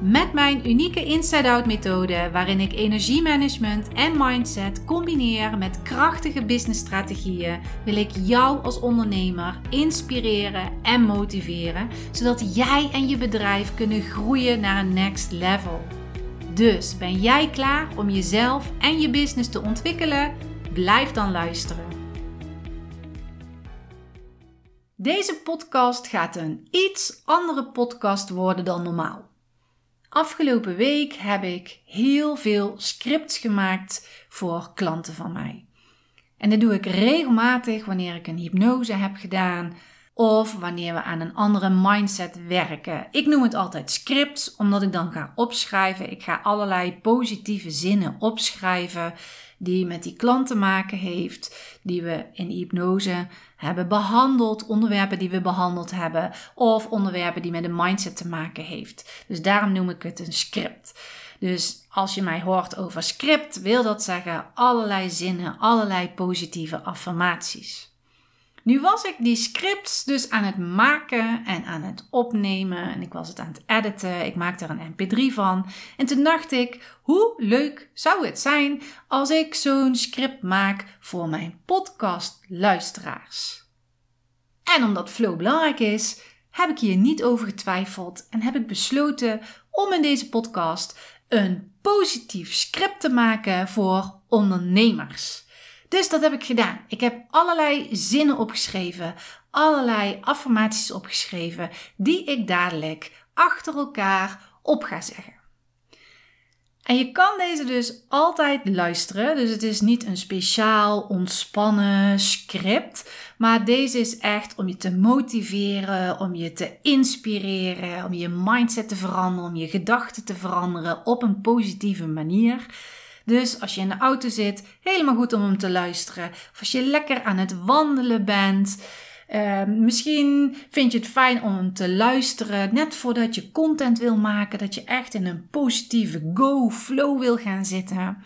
Met mijn unieke inside-out methode, waarin ik energiemanagement en mindset combineer met krachtige businessstrategieën, wil ik jou als ondernemer inspireren en motiveren, zodat jij en je bedrijf kunnen groeien naar een next level. Dus ben jij klaar om jezelf en je business te ontwikkelen? Blijf dan luisteren. Deze podcast gaat een iets andere podcast worden dan normaal. Afgelopen week heb ik heel veel scripts gemaakt voor klanten van mij. En dat doe ik regelmatig wanneer ik een hypnose heb gedaan of wanneer we aan een andere mindset werken. Ik noem het altijd scripts, omdat ik dan ga opschrijven. Ik ga allerlei positieve zinnen opschrijven die met die klant te maken heeft, die we in hypnose hebben behandeld, onderwerpen die we behandeld hebben, of onderwerpen die met een mindset te maken heeft. Dus daarom noem ik het een script. Dus als je mij hoort over script, wil dat zeggen allerlei zinnen, allerlei positieve affirmaties. Nu was ik die scripts dus aan het maken en aan het opnemen. En ik was het aan het editen. Ik maakte er een mp3 van. En toen dacht ik, hoe leuk zou het zijn als ik zo'n script maak voor mijn podcastluisteraars. En omdat flow belangrijk is, heb ik hier niet over getwijfeld en heb ik besloten om in deze podcast een positief script te maken voor ondernemers. Dus dat heb ik gedaan. Ik heb allerlei zinnen opgeschreven, allerlei affirmaties opgeschreven, die ik dadelijk achter elkaar op ga zeggen. En je kan deze dus altijd luisteren. Dus het is niet een speciaal ontspannen script. Maar deze is echt om je te motiveren, om je te inspireren, om je mindset te veranderen, om je gedachten te veranderen op een positieve manier. Dus als je in de auto zit, helemaal goed om hem te luisteren. Of als je lekker aan het wandelen bent. Uh, misschien vind je het fijn om hem te luisteren net voordat je content wil maken, dat je echt in een positieve go-flow wil gaan zitten.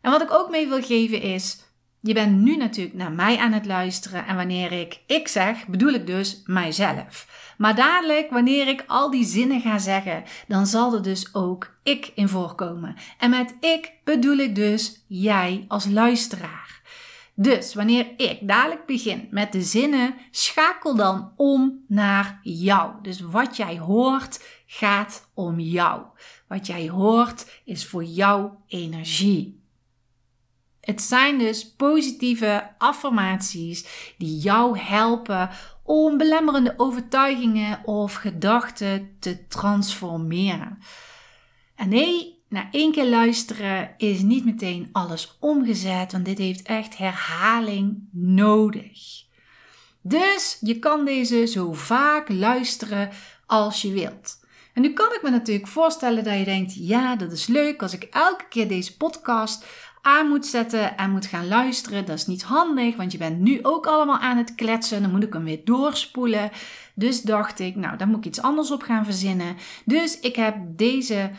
En wat ik ook mee wil geven is, je bent nu natuurlijk naar mij aan het luisteren en wanneer ik ik zeg, bedoel ik dus mijzelf. Maar dadelijk, wanneer ik al die zinnen ga zeggen, dan zal er dus ook ik in voorkomen. En met ik bedoel ik dus jij als luisteraar. Dus wanneer ik dadelijk begin met de zinnen, schakel dan om naar jou. Dus wat jij hoort gaat om jou. Wat jij hoort is voor jou energie. Het zijn dus positieve affirmaties die jou helpen om belemmerende overtuigingen of gedachten te transformeren. En nee, na één keer luisteren is niet meteen alles omgezet, want dit heeft echt herhaling nodig. Dus je kan deze zo vaak luisteren als je wilt. En nu kan ik me natuurlijk voorstellen dat je denkt: ja, dat is leuk als ik elke keer deze podcast aan moet zetten en moet gaan luisteren. Dat is niet handig, want je bent nu ook allemaal aan het kletsen. Dan moet ik hem weer doorspoelen. Dus dacht ik, nou, daar moet ik iets anders op gaan verzinnen. Dus ik heb deze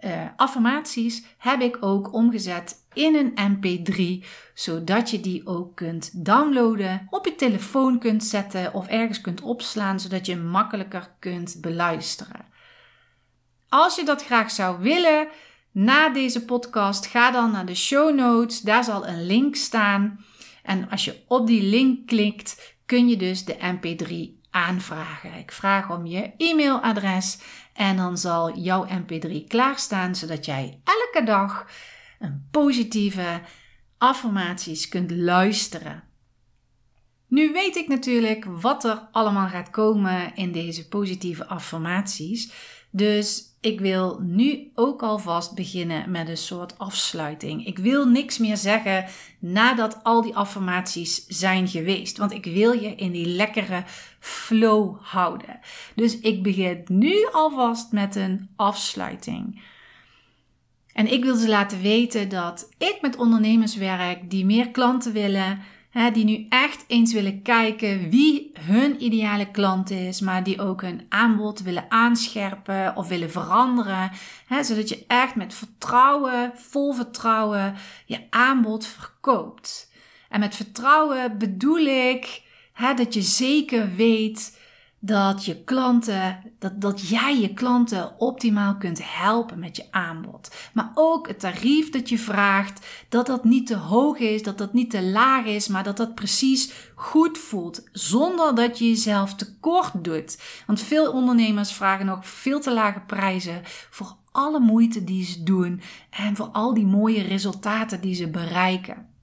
uh, affirmaties heb ik ook omgezet in een mp3, zodat je die ook kunt downloaden, op je telefoon kunt zetten of ergens kunt opslaan, zodat je makkelijker kunt beluisteren. Als je dat graag zou willen, na deze podcast ga dan naar de show notes. Daar zal een link staan. En als je op die link klikt, kun je dus de MP3 aanvragen. Ik vraag om je e-mailadres en dan zal jouw MP3 klaarstaan zodat jij elke dag een positieve affirmaties kunt luisteren. Nu weet ik natuurlijk wat er allemaal gaat komen in deze positieve affirmaties. Dus ik wil nu ook alvast beginnen met een soort afsluiting. Ik wil niks meer zeggen nadat al die affirmaties zijn geweest. Want ik wil je in die lekkere flow houden. Dus ik begin nu alvast met een afsluiting. En ik wil ze laten weten dat ik met ondernemers werk die meer klanten willen die nu echt eens willen kijken wie hun ideale klant is, maar die ook hun aanbod willen aanscherpen of willen veranderen. Hè, zodat je echt met vertrouwen, vol vertrouwen, je aanbod verkoopt. En met vertrouwen bedoel ik hè, dat je zeker weet dat je klanten, dat, dat jij je klanten optimaal kunt helpen met je aanbod. Maar ook het tarief dat je vraagt, dat dat niet te hoog is, dat dat niet te laag is, maar dat dat precies goed voelt, zonder dat je jezelf tekort doet. Want veel ondernemers vragen nog veel te lage prijzen voor alle moeite die ze doen en voor al die mooie resultaten die ze bereiken.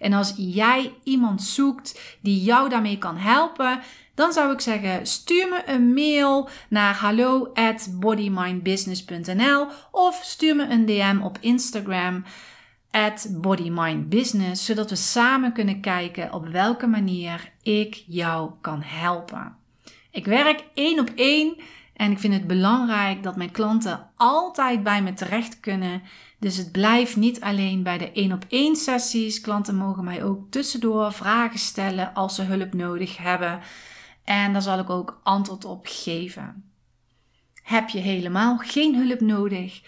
En als jij iemand zoekt die jou daarmee kan helpen, dan zou ik zeggen: stuur me een mail naar hallo at bodymindbusiness.nl of stuur me een DM op Instagram at bodymindbusiness, zodat we samen kunnen kijken op welke manier ik jou kan helpen. Ik werk één op één en ik vind het belangrijk dat mijn klanten altijd bij me terecht kunnen. Dus het blijft niet alleen bij de één op één sessies. Klanten mogen mij ook tussendoor vragen stellen als ze hulp nodig hebben. En daar zal ik ook antwoord op geven. Heb je helemaal geen hulp nodig,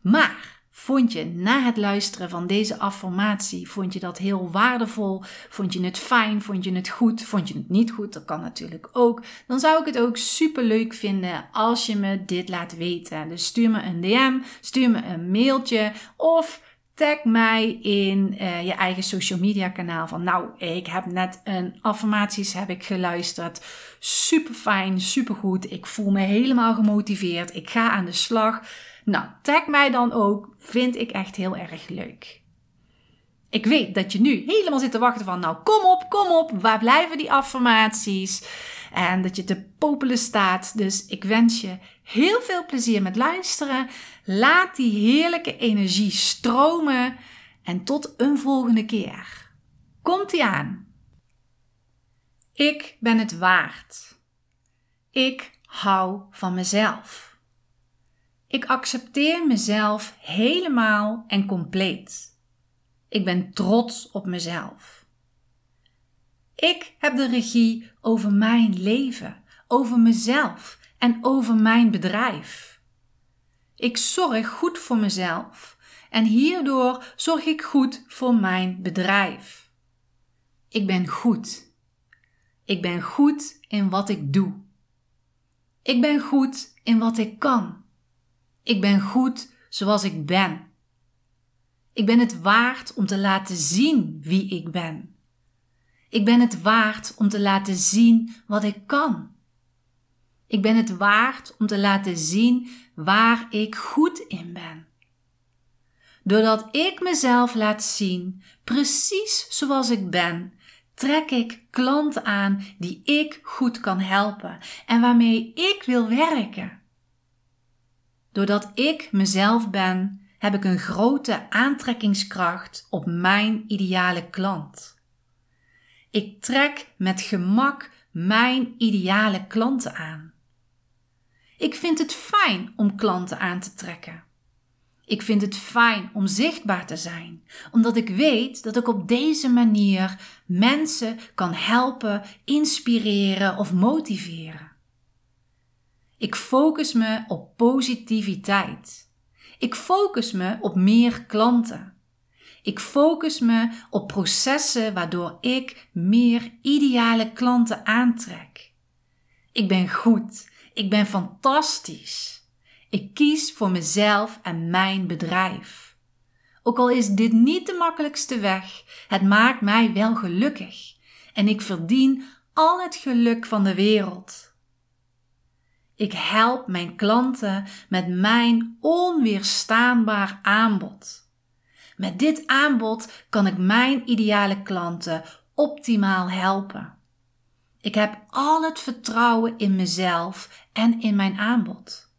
maar Vond je na het luisteren van deze affirmatie, vond je dat heel waardevol? Vond je het fijn? Vond je het goed? Vond je het niet goed? Dat kan natuurlijk ook. Dan zou ik het ook super leuk vinden als je me dit laat weten. Dus stuur me een DM, stuur me een mailtje of tag mij in uh, je eigen social media kanaal van nou, ik heb net een affirmaties heb ik geluisterd. Super fijn, super goed. Ik voel me helemaal gemotiveerd. Ik ga aan de slag. Nou, tag mij dan ook. Vind ik echt heel erg leuk. Ik weet dat je nu helemaal zit te wachten van, nou kom op, kom op, waar blijven die affirmaties? En dat je te popelen staat. Dus ik wens je heel veel plezier met luisteren. Laat die heerlijke energie stromen. En tot een volgende keer. Komt-ie aan. Ik ben het waard. Ik hou van mezelf. Ik accepteer mezelf helemaal en compleet. Ik ben trots op mezelf. Ik heb de regie over mijn leven, over mezelf en over mijn bedrijf. Ik zorg goed voor mezelf en hierdoor zorg ik goed voor mijn bedrijf. Ik ben goed. Ik ben goed in wat ik doe. Ik ben goed in wat ik kan. Ik ben goed zoals ik ben. Ik ben het waard om te laten zien wie ik ben. Ik ben het waard om te laten zien wat ik kan. Ik ben het waard om te laten zien waar ik goed in ben. Doordat ik mezelf laat zien, precies zoals ik ben, trek ik klanten aan die ik goed kan helpen en waarmee ik wil werken. Doordat ik mezelf ben, heb ik een grote aantrekkingskracht op mijn ideale klant. Ik trek met gemak mijn ideale klanten aan. Ik vind het fijn om klanten aan te trekken. Ik vind het fijn om zichtbaar te zijn, omdat ik weet dat ik op deze manier mensen kan helpen, inspireren of motiveren. Ik focus me op positiviteit. Ik focus me op meer klanten. Ik focus me op processen waardoor ik meer ideale klanten aantrek. Ik ben goed. Ik ben fantastisch. Ik kies voor mezelf en mijn bedrijf. Ook al is dit niet de makkelijkste weg, het maakt mij wel gelukkig. En ik verdien al het geluk van de wereld. Ik help mijn klanten met mijn onweerstaanbaar aanbod. Met dit aanbod kan ik mijn ideale klanten optimaal helpen. Ik heb al het vertrouwen in mezelf en in mijn aanbod.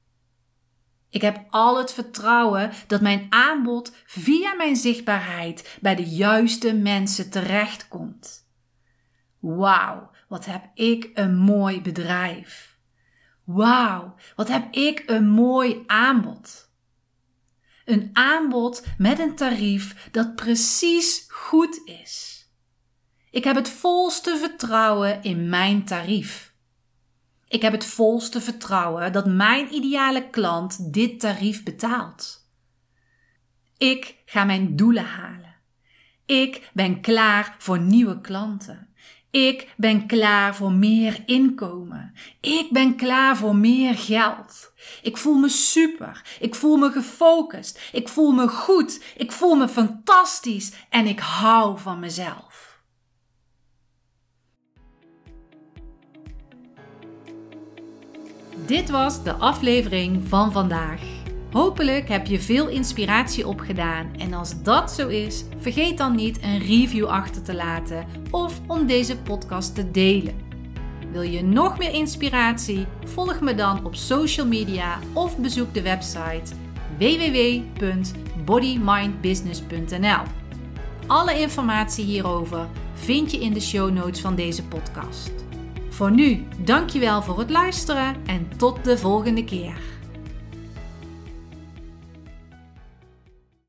Ik heb al het vertrouwen dat mijn aanbod via mijn zichtbaarheid bij de juiste mensen terechtkomt. Wauw, wat heb ik een mooi bedrijf. Wauw, wat heb ik een mooi aanbod. Een aanbod met een tarief dat precies goed is. Ik heb het volste vertrouwen in mijn tarief. Ik heb het volste vertrouwen dat mijn ideale klant dit tarief betaalt. Ik ga mijn doelen halen. Ik ben klaar voor nieuwe klanten. Ik ben klaar voor meer inkomen. Ik ben klaar voor meer geld. Ik voel me super. Ik voel me gefocust. Ik voel me goed. Ik voel me fantastisch. En ik hou van mezelf. Dit was de aflevering van vandaag. Hopelijk heb je veel inspiratie opgedaan en als dat zo is, vergeet dan niet een review achter te laten of om deze podcast te delen. Wil je nog meer inspiratie? Volg me dan op social media of bezoek de website www.bodymindbusiness.nl. Alle informatie hierover vind je in de show notes van deze podcast. Voor nu, dankjewel voor het luisteren en tot de volgende keer.